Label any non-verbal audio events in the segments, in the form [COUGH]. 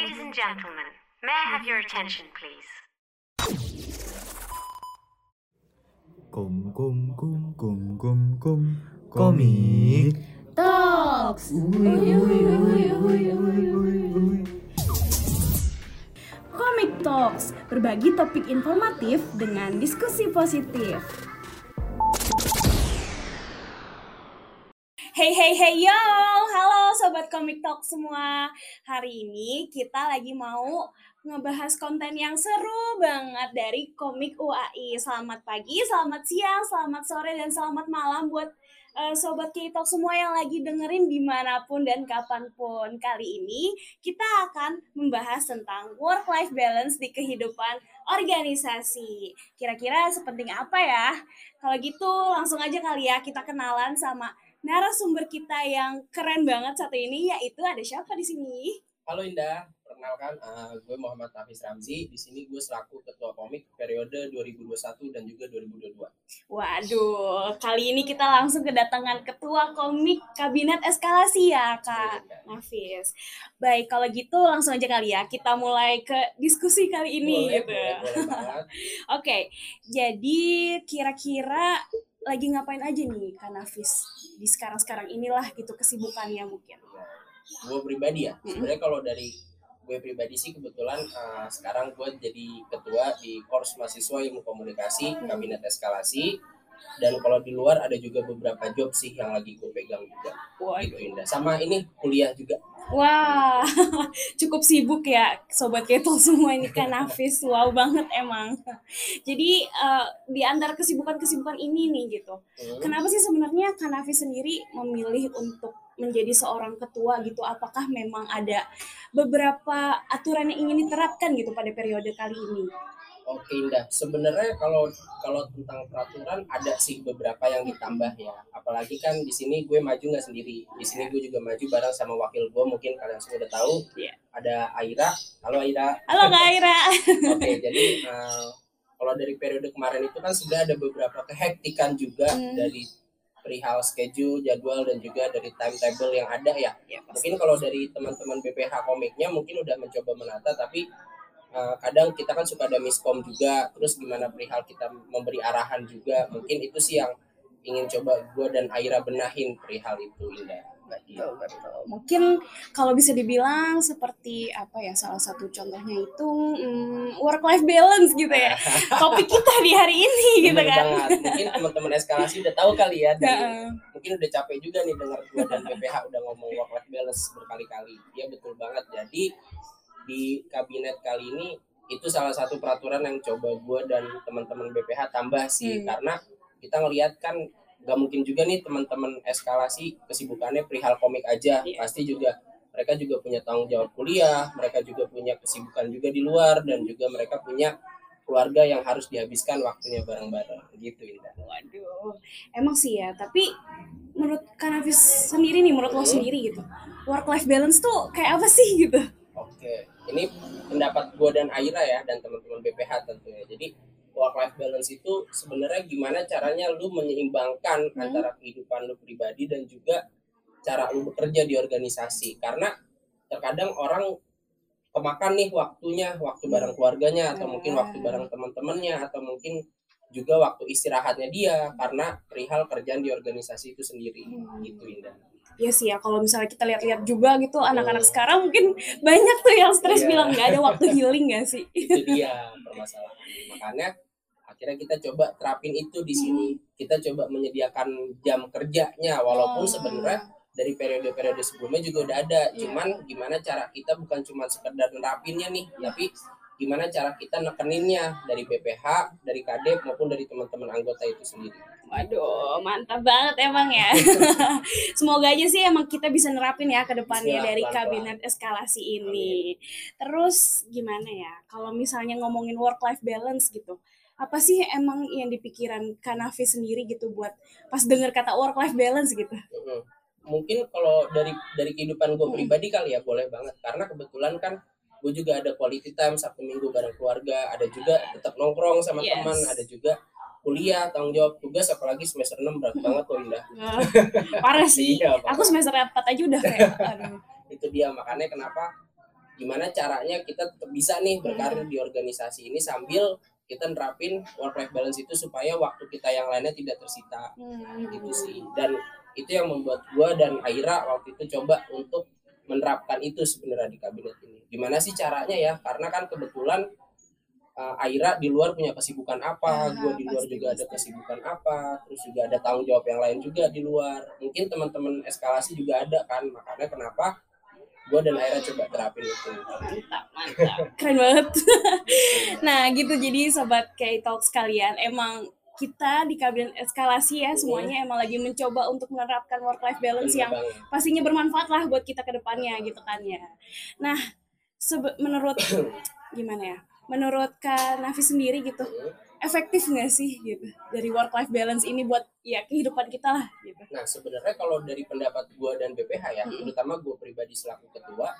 Ladies and gentlemen, may I have your attention, please? Kum kum kum kum kum kum komik. Talks. Comic Talks, berbagi topik informatif dengan diskusi positif. Hey hey hey yo, halo sobat Comic Talk semua. Hari ini kita lagi mau ngebahas konten yang seru banget dari komik UAI. Selamat pagi, selamat siang, selamat sore, dan selamat malam buat uh, sobat K-Talk semua yang lagi dengerin di mana pun dan kapan pun. Kali ini kita akan membahas tentang work-life balance di kehidupan organisasi. Kira-kira sepenting apa ya? Kalau gitu langsung aja kali ya kita kenalan sama narasumber kita yang keren banget satu ini yaitu ada siapa di sini? Halo Indah, perkenalkan uh, gue Muhammad Hafiz Ramzi. Di sini gue selaku ketua komik periode 2021 dan juga 2022. Waduh, kali ini kita langsung kedatangan ketua komik kabinet eskalasi ya Kak Hafiz. Baik, kalau gitu langsung aja kali ya kita mulai ke diskusi kali ini Boleh, gitu. boleh, boleh banget. [LAUGHS] Oke, jadi kira-kira lagi ngapain aja nih Kak Nafis di sekarang-sekarang inilah gitu kesibukannya mungkin. Gue pribadi ya, sebenarnya kalau dari gue pribadi sih kebetulan uh, sekarang gue jadi ketua di Kors Mahasiswa Ilmu Komunikasi Hmm. Kabinet Eskalasi dan kalau di luar ada juga beberapa job sih yang lagi gue pegang juga gitu Indah sama ini kuliah juga Wah, [LAUGHS] cukup sibuk ya sobat keto semua ini kan Nafis. Wow banget emang. Jadi eh, di antara kesibukan-kesibukan ini nih gitu. Hmm. Kenapa sih sebenarnya Kanafi sendiri memilih untuk menjadi seorang ketua gitu? Apakah memang ada beberapa aturan yang ingin diterapkan gitu pada periode kali ini? Oke Indah, sebenarnya kalau kalau tentang peraturan ada sih beberapa yang ditambah ya. Apalagi kan di sini gue maju nggak sendiri. Di sini gue juga maju bareng sama wakil gue mungkin kalian semua udah tahu. Iya. Ada Aira. Halo Aira. Halo Kak Aira. Oke, jadi eh, kalau dari periode kemarin itu kan sudah ada beberapa kehektikan juga Hmm. dari perihal schedule, jadwal dan juga dari timetable yang ada ya. Ya, Mungkin kalau dari teman-teman BPH komiknya mungkin udah mencoba menata tapi uh, kadang kita kan suka ada miskom juga terus gimana perihal kita memberi arahan juga mungkin itu sih yang ingin coba gue dan Aira benahin perihal itu Indah Betul, betul. Mungkin kalau bisa dibilang seperti apa ya salah satu contohnya itu work life balance gitu ya. [LAUGHS] Topik kita di hari ini gitu Bener kan. banget. mungkin teman-teman eskalasi udah tahu kali ya dan mungkin udah capek juga nih dengar gue dan BPH udah ngomong work life balance berkali-kali ya betul banget jadi di kabinet kali ini itu salah satu peraturan yang coba gue dan teman-teman BPH tambah Hmm. sih karena kita ngelihat kan gak mungkin juga nih teman-teman eskalasi kesibukannya perihal komik aja Iya. pasti juga mereka juga punya tanggung jawab kuliah mereka juga punya kesibukan juga di luar dan juga mereka punya keluarga yang harus dihabiskan waktunya bareng-bareng gitu Indah Waduh, emang sih ya. Tapi menurut Kanafis sendiri nih, menurut lo Hmm. sendiri gitu, work life balance tuh kayak apa sih gitu? Oke, ini pendapat gue dan Aira ya dan teman-teman BPH tentunya. Jadi work life balance itu sebenarnya gimana caranya lu menyeimbangkan Hmm. antara kehidupan lu pribadi dan juga cara lu bekerja di organisasi. Karena terkadang orang kemakan nih waktunya, waktu bareng keluarganya atau mungkin waktu bareng teman-temannya atau mungkin juga waktu istirahatnya dia karena perihal kerjaan di organisasi itu sendiri Hmm. gitu Indah. Iya sih ya, kalau misalnya kita lihat-lihat juga gitu, anak-anak sekarang mungkin [LAUGHS] banyak tuh yang stres Iya. bilang nggak ada waktu healing gak sih? [LAUGHS] itu dia permasalahan makanya akhirnya kita coba terapin itu di sini kita coba menyediakan jam kerjanya walaupun Oh. sebenarnya dari periode-periode sebelumnya juga udah ada Iya. cuman gimana cara kita bukan cuma sekedar nerapinnya nih tapi gimana cara kita nekeninnya dari BPH dari KDEP maupun dari teman-teman anggota itu sendiri Waduh, mantap banget emang ya. [LAUGHS] Semoga aja sih emang kita bisa nerapin ya ke depannya Siap, dari kabinet eskalasi ini. Terus gimana ya, kalau misalnya ngomongin work life balance gitu, apa sih emang yang dipikiran Kanafi sendiri gitu buat pas denger kata work life balance gitu? Mungkin kalau dari dari kehidupan gue pribadi kali ya boleh banget karena kebetulan kan gue juga ada quality time sabtu minggu bareng keluarga ada juga tetap nongkrong sama Yes. teman ada juga kuliah tanggung jawab tugas apalagi semester 6 berat banget tuh Indah [LAUGHS] Parah sih. Iya. Aku semester 4 aja udah kayak aduh. itu dia makanya kenapa gimana caranya kita tetap bisa nih berkarir di organisasi ini sambil kita nerapin work life balance itu supaya waktu kita yang lainnya tidak tersita Hmm. gitu sih dan itu yang membuat gua dan Aira waktu itu coba untuk menerapkan itu sebenarnya di kabinet ini gimana sih caranya ya karena kan kebetulan uh, Aira di luar punya kesibukan Ah, apa gua di luar juga ada kesibukan apa terus juga ada tanggung jawab yang lain juga di luar. Mungkin teman-teman eskalasi juga ada kan makanya kenapa gua dan Aira coba terapin itu. Mantap mantap. [LAUGHS] Keren banget. [LAUGHS] Nah gitu. Jadi sobat K-Talk sekalian emang kita di kabinet eskalasi ya semuanya emang lagi mencoba untuk menerapkan work life balance yang pastinya bermanfaat lah buat kita ke depannya gitu kan ya. Nah menurut [COUGHS] gimana ya menurut Kak Nafi sendiri gitu efektif nggak sih gitu dari work life balance ini buat ya kehidupan kita lah gitu Nah, sebenarnya kalau dari pendapat gua dan BPH ya, Mm-mm. terutama gua pribadi selaku ketua,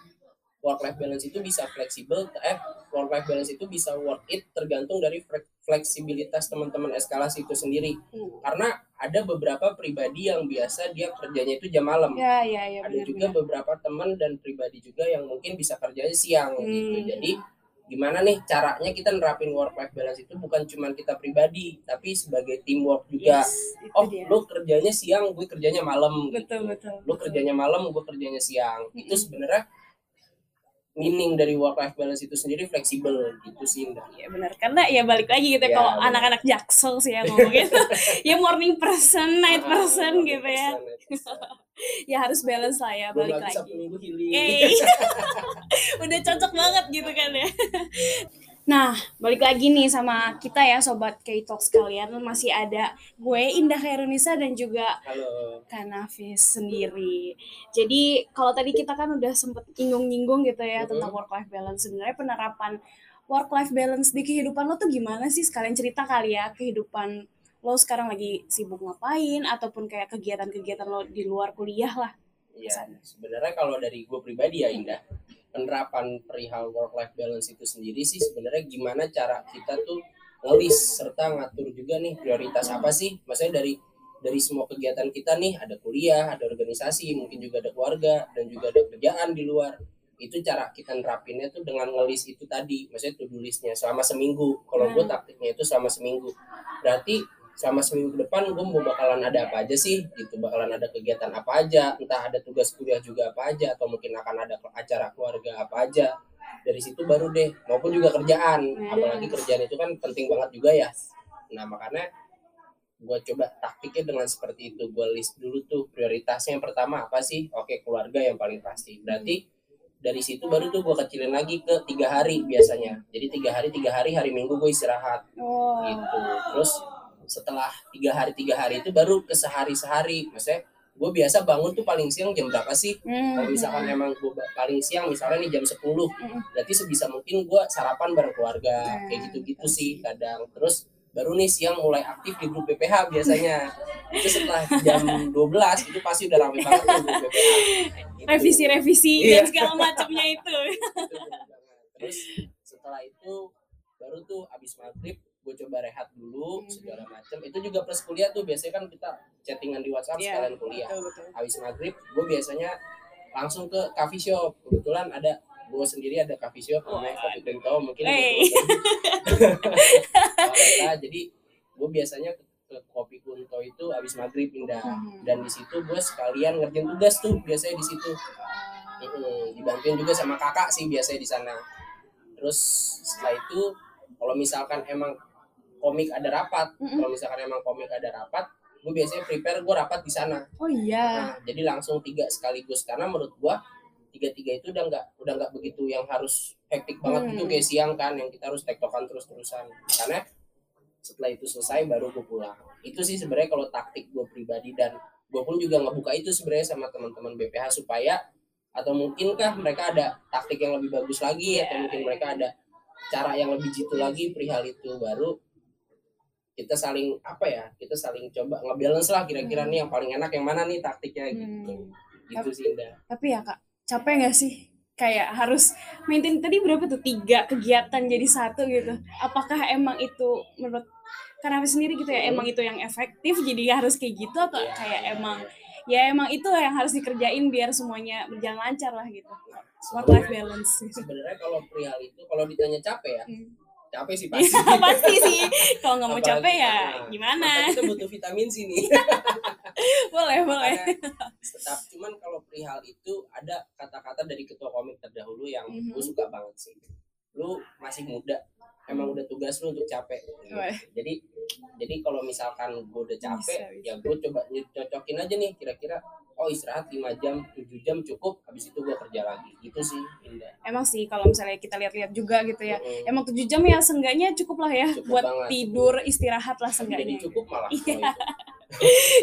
work life balance itu bisa fleksibel, eh work life balance itu bisa work it tergantung dari fle- fleksibilitas teman-teman eskalasi itu sendiri. Hmm. Karena ada beberapa pribadi yang biasa dia kerjanya itu jam malam. ya ya ya ada benar juga beberapa teman dan pribadi juga yang mungkin bisa kerjanya siang gitu. Hmm. Jadi gimana nih caranya kita nerapin work life balance itu bukan cuma kita pribadi, tapi sebagai teamwork juga. itu oh dia. lu kerjanya siang gue kerjanya malam betul gitu. betul lu betul. kerjanya malam gue kerjanya siang itu Mm-mm. sebenarnya meaning dari work life balance itu sendiri fleksibel gitu sih Indah. Iya benar karena ya balik lagi gitu Iya, kalau benar. anak-anak jaksel sih yang ngomong gitu [LAUGHS] ya morning person night Ah, person gitu ya 100%. Ya harus balance lah ya balik lagi sabtu minggu healing [LAUGHS] udah cocok banget gitu kan ya nah balik lagi nih sama kita ya sobat K-Talk sekalian masih ada gue Indah Khairunisa dan juga halo Kanafis sendiri. Jadi kalau tadi kita kan udah sempet nyinggung-nyinggung gitu ya Mhm. tentang work life balance. Sebenarnya penerapan work life balance di kehidupan lo tuh gimana sih? Sekalian cerita kali ya kehidupan lo sekarang lagi sibuk ngapain ataupun kayak kegiatan-kegiatan lo di luar kuliah lah. Iya, sebenarnya kalau dari gue pribadi ya Indah, penerapan perihal work life balance itu sendiri sih sebenarnya gimana cara kita tuh ngelis serta ngatur juga nih prioritas apa sih? Maksudnya dari dari semua kegiatan kita nih ada kuliah, ada organisasi, mungkin juga ada keluarga dan juga ada kerjaan di luar. Itu cara kita nerapinnya tuh dengan ngelis itu tadi, maksudnya to do listnya selama seminggu. Kalau gue Hmm. taktiknya itu selama seminggu. Berarti selama seminggu ke depan gue mau bakalan ada apa aja sih gitu. Bakalan ada kegiatan apa aja entah ada tugas kuliah juga apa aja atau mungkin akan ada acara keluarga apa aja. Dari situ baru deh maupun juga kerjaan. Hmm. apalagi kerjaan itu kan penting banget juga ya. Nah makanya gue coba taktiknya dengan seperti itu. Gue list dulu tuh prioritasnya yang pertama apa sih? Oke keluarga yang paling pasti. Berarti dari situ baru tuh gue kecilin lagi ke tiga hari biasanya. Jadi tiga hari tiga hari hari minggu gue istirahat. Oh. gitu. Terus setelah tiga hari tiga hari itu baru ke sehari sehari maksudnya gue biasa bangun tuh paling siang jam berapa sih Hmm. kalau misalkan emang gue paling siang misalnya nih jam 10 Hmm. berarti sebisa mungkin gue sarapan bareng keluarga Hmm, kayak gitu-gitu sih kadang terus baru nih siang mulai aktif di grup PPH biasanya itu setelah jam 12 itu pasti udah rame banget tuh grup PPH Gitu. Revisi-revisi Iya. dan segala macamnya itu. Terus setelah itu baru tuh abis maghrib gue coba rehat dulu Hmm. segala macam itu juga plus kuliah tuh biasanya kan kita chattingan di WhatsApp Iya, sekalian kuliah. Betul betul. habis maghrib gue biasanya langsung ke coffee shop. Kebetulan ada gue sendiri ada coffee shop namanya Wah, Kopi Bento mungkin Hey. Alhamdulillah, [LAUGHS] jadi gue biasanya ke, ke Kopi Kunto itu habis maghrib indah. Hmm. dan di situ gue sekalian ngerjain tugas tuh biasanya di situ. Dibantuin juga sama kakak sih biasanya di sana. Terus setelah itu kalau misalkan emang komik ada rapat. Mm-mm. kalau misalkan emang komik ada rapat gue biasanya prepare gue rapat di sana. Oh iya. Nah, jadi langsung tiga sekaligus. Karena menurut gua tiga tiga itu udah nggak udah nggak begitu yang harus hektik banget Hmm. gitu kayak siang kan yang kita harus tektokan terus terusan karena setelah itu selesai baru gue pulang. Itu sih sebenarnya kalau taktik gue pribadi. Dan gue pun juga ngebuka itu sebenarnya sama teman-teman BPH supaya atau mungkinkah mereka ada taktik yang lebih bagus lagi Iya, atau mungkin mereka ada cara yang lebih jitu lagi perihal itu. Baru kita saling apa ya kita saling coba ngebalance lah kira-kira Hmm. nih yang paling enak yang mana nih taktiknya gitu Hmm. gitu sih Indah Tapi ya kak, capek nggak sih? Kayak harus maintain tadi berapa tuh tiga kegiatan jadi satu gitu. Apakah emang itu menurut karena sendiri gitu ya emang itu yang efektif jadi harus kayak gitu atau Iya, kayak iya, emang iya. ya emang itu yang harus dikerjain biar semuanya berjalan lancar lah gitu. work life balance. sebenarnya kalau perihal itu kalau ditanya capek ya Hmm. Capek sih [LAUGHS] pasti pasti sih. Kalau nggak mau Apalagi- capek ya nah, gimana? kita butuh vitamin C nih [LAUGHS] Boleh boleh. Tetap cuman kalau perihal itu ada kata-kata dari ketua komik terdahulu yang Mhm. gue suka banget sih lu masih muda emang udah tugas lu untuk capek gitu. Jadi jadi kalau misalkan gue udah capek Bisa, bisa. ya gue coba cocokin aja nih kira-kira oh istirahat 5 jam 7 jam cukup habis itu gue kerja lagi gitu sih Indah Emang sih kalau misalnya kita lihat-lihat juga gitu ya. Mm. Emang 7 jam ya seenggaknya cukup lah ya Cukup buat banget. tidur istirahat lah jadi seenggaknya. cukup malah [LAUGHS] Iya.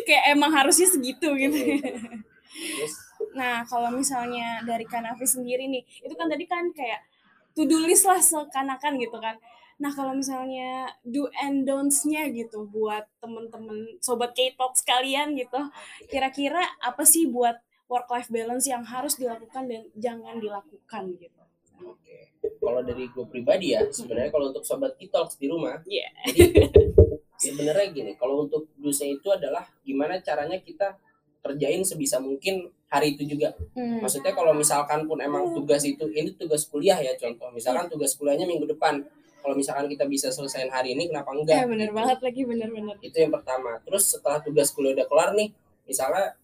Kayak emang harusnya segitu gitu. Terus Nah, kalau misalnya dari Kanavi sendiri nih, itu kan tadi kan kayak to do list lah seakan-akan gitu kan. Nah, kalau misalnya do and don'ts-nya gitu buat temen-temen sobat K-Talk sekalian gitu, kira-kira apa sih buat work life balance yang harus dilakukan dan jangan dilakukan gitu. Oke, kalau dari gue pribadi ya, sebenarnya kalau untuk sobat Kitox di rumah, Iya. jadi sebenarnya gini, kalau untuk dusnya itu adalah gimana caranya kita kerjain sebisa mungkin hari itu juga. Hmm. Maksudnya kalau misalkan pun emang tugas itu, ini tugas kuliah ya contoh, misalkan tugas kuliahnya minggu depan, kalau misalkan kita bisa selesaiin hari ini, kenapa enggak? Eh, bener Gitu. banget lagi, bener-bener. Itu yang pertama. Terus setelah tugas kuliah udah kelar nih, misalnya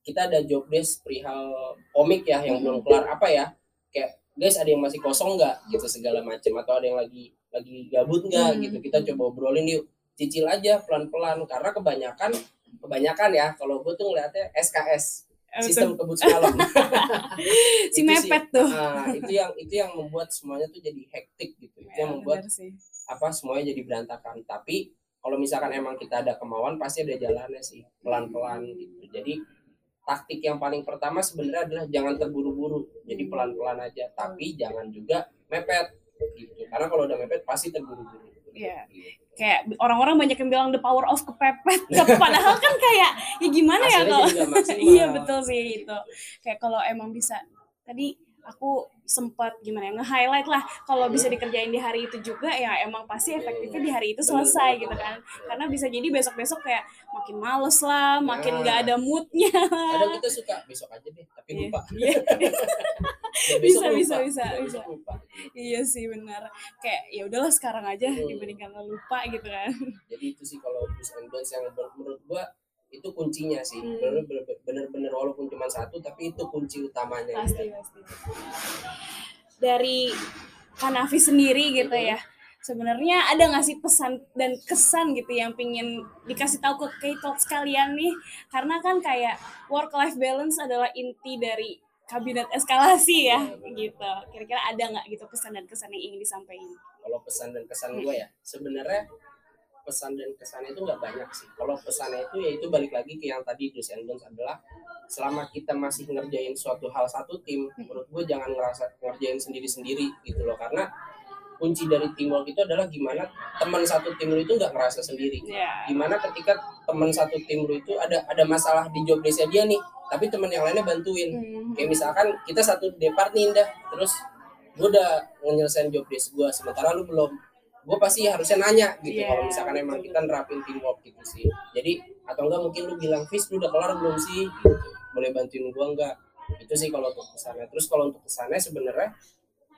kita ada job desk perihal komik ya yang belum kelar apa ya? Kayak guys ada yang masih kosong nggak gitu segala macam atau ada yang lagi lagi gabut nggak Hmm. gitu kita coba obrolin yuk cicil aja pelan-pelan karena kebanyakan kebanyakan ya kalau gue tuh ngeliatnya SKS sistem kebut semalam [LAUGHS] si Itu sih, mepet tuh. ah, itu yang itu yang membuat semuanya tuh jadi hektik gitu. Itu yang Ya, membuat bener sih. apa semuanya jadi berantakan. Tapi kalau misalkan emang kita ada kemauan pasti ada jalannya sih. Pelan-pelan gitu. Jadi taktik yang paling pertama sebenarnya adalah jangan terburu-buru. Jadi pelan-pelan aja. Tapi jangan juga mepet gitu. Karena kalau udah mepet pasti terburu-buru Iya. Gitu. Kayak orang-orang banyak yang bilang the power of kepepet. [LAUGHS] Padahal kan kayak ya gimana ya Hasilnya kalau nggak [LAUGHS] maksimal. Iya betul sih itu. Kayak kalau emang bisa tadi aku sempat gimana ya nge-highlight lah kalau bisa dikerjain di hari itu juga ya emang pasti efektifnya di hari itu selesai gitu kan karena bisa jadi besok-besok kayak makin males lah makin nggak ada moodnya kadang kita suka besok aja deh tapi Iya. lupa Iya. [LAUGHS] Ya, Bisa, besok bisa, lupa. bisa, Ya, bisa. lupa iya sih benar kayak ya udahlah sekarang aja Hmm. dibandingkan lupa gitu kan jadi itu sih kalau do's and yang menurut gua itu kuncinya sih. Hmm. bener-bener walaupun cuma satu tapi itu kunci utamanya pasti pasti. Dari Kanavi sendiri gitu ya sebenarnya ada nggak sih pesan dan kesan gitu yang pingin dikasih tahu ke K-Talk sekalian nih? Karena kan kayak work life balance adalah inti dari kabinet eskalasi ya gitu. Kira-kira ada nggak gitu pesan dan kesan yang ingin disampaikan? Kalau pesan dan kesan Hmm. gue ya sebenarnya pesan dan kesannya itu nggak banyak sih. Kalau pesannya itu ya itu balik lagi ke yang tadi do's and don'ts adalah selama kita masih ngerjain suatu hal satu tim Hmm. menurut gue jangan ngerasa ngerjain sendiri-sendiri gitu loh. Karena kunci dari teamwork itu adalah gimana teman satu tim lu itu nggak ngerasa sendiri. Ya gimana ketika teman satu tim lu itu ada ada masalah di job desk dia nih tapi teman yang lainnya bantuin. Hmm. kayak misalkan kita satu depart nih Indah. Terus gue udah nyelesain job desk gue sementara lu belum gue pasti harusnya nanya gitu Iya, kalau misalkan emang kita nerapin teamwork gitu sih. Jadi atau enggak mungkin lu bilang Fis lu udah kelar belum sih? Gitu. Boleh bantuin gue enggak? Itu sih kalau untuk kesannya. Terus kalau untuk kesannya sebenarnya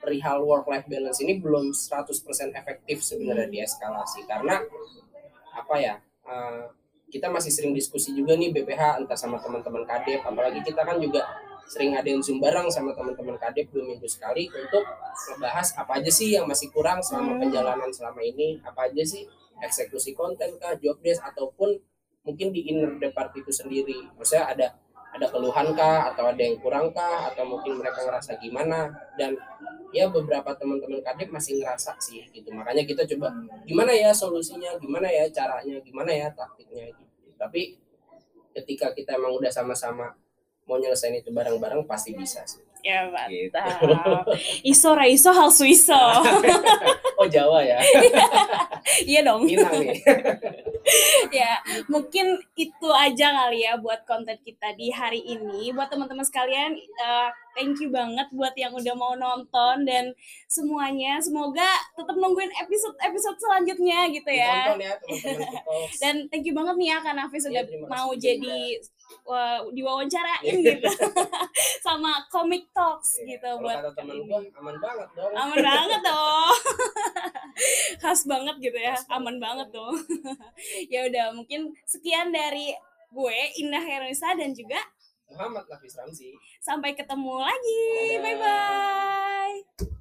perihal work life balance ini belum 100% efektif sebenarnya di eskalasi karena apa ya eh, kita masih sering diskusi juga nih BPH entah sama teman-teman kadep apalagi kita kan juga sering ada yang zoom bareng sama teman-teman kadep dua minggu sekali untuk ngebahas apa aja sih yang masih kurang selama Hmm. perjalanan selama ini apa aja sih eksekusi konten kah job desk ataupun mungkin di inner depart itu sendiri. Maksudnya ada ada keluhan kah atau ada yang kurang kah atau mungkin mereka ngerasa gimana dan ya beberapa teman-teman kadep masih ngerasa sih gitu. Makanya kita coba gimana ya solusinya gimana ya caranya gimana ya taktiknya gitu. Tapi ketika kita emang udah sama-sama mau nyelesain itu bareng-bareng pasti bisa sih. Ya Gitu. mantap [LAUGHS] iso ra iso hal suiso. [LAUGHS] Oh Jawa ya? [LAUGHS] Iya dong. Minang nih [LAUGHS] ya mungkin itu aja kali ya buat konten kita di hari ini. Buat teman-teman sekalian eh, thank you banget buat yang udah mau nonton dan semuanya. Semoga tetap nungguin episode episode selanjutnya gitu ya. Ya [LAUGHS] dan thank you banget nih ya Kak Nafis Iya, udah terima kasih. mau jadi wah, diwawancarain Iya. gitu. [LAUGHS] Sama Comic Talks Iya, gitu buat kata temen gua aman banget dong. aman banget dong. Khas banget gitu ya aman banget dong ya udah mungkin sekian dari gue Indah Heroisa dan juga Muhammad Nafis Ramzi. sampai ketemu lagi. Bye bye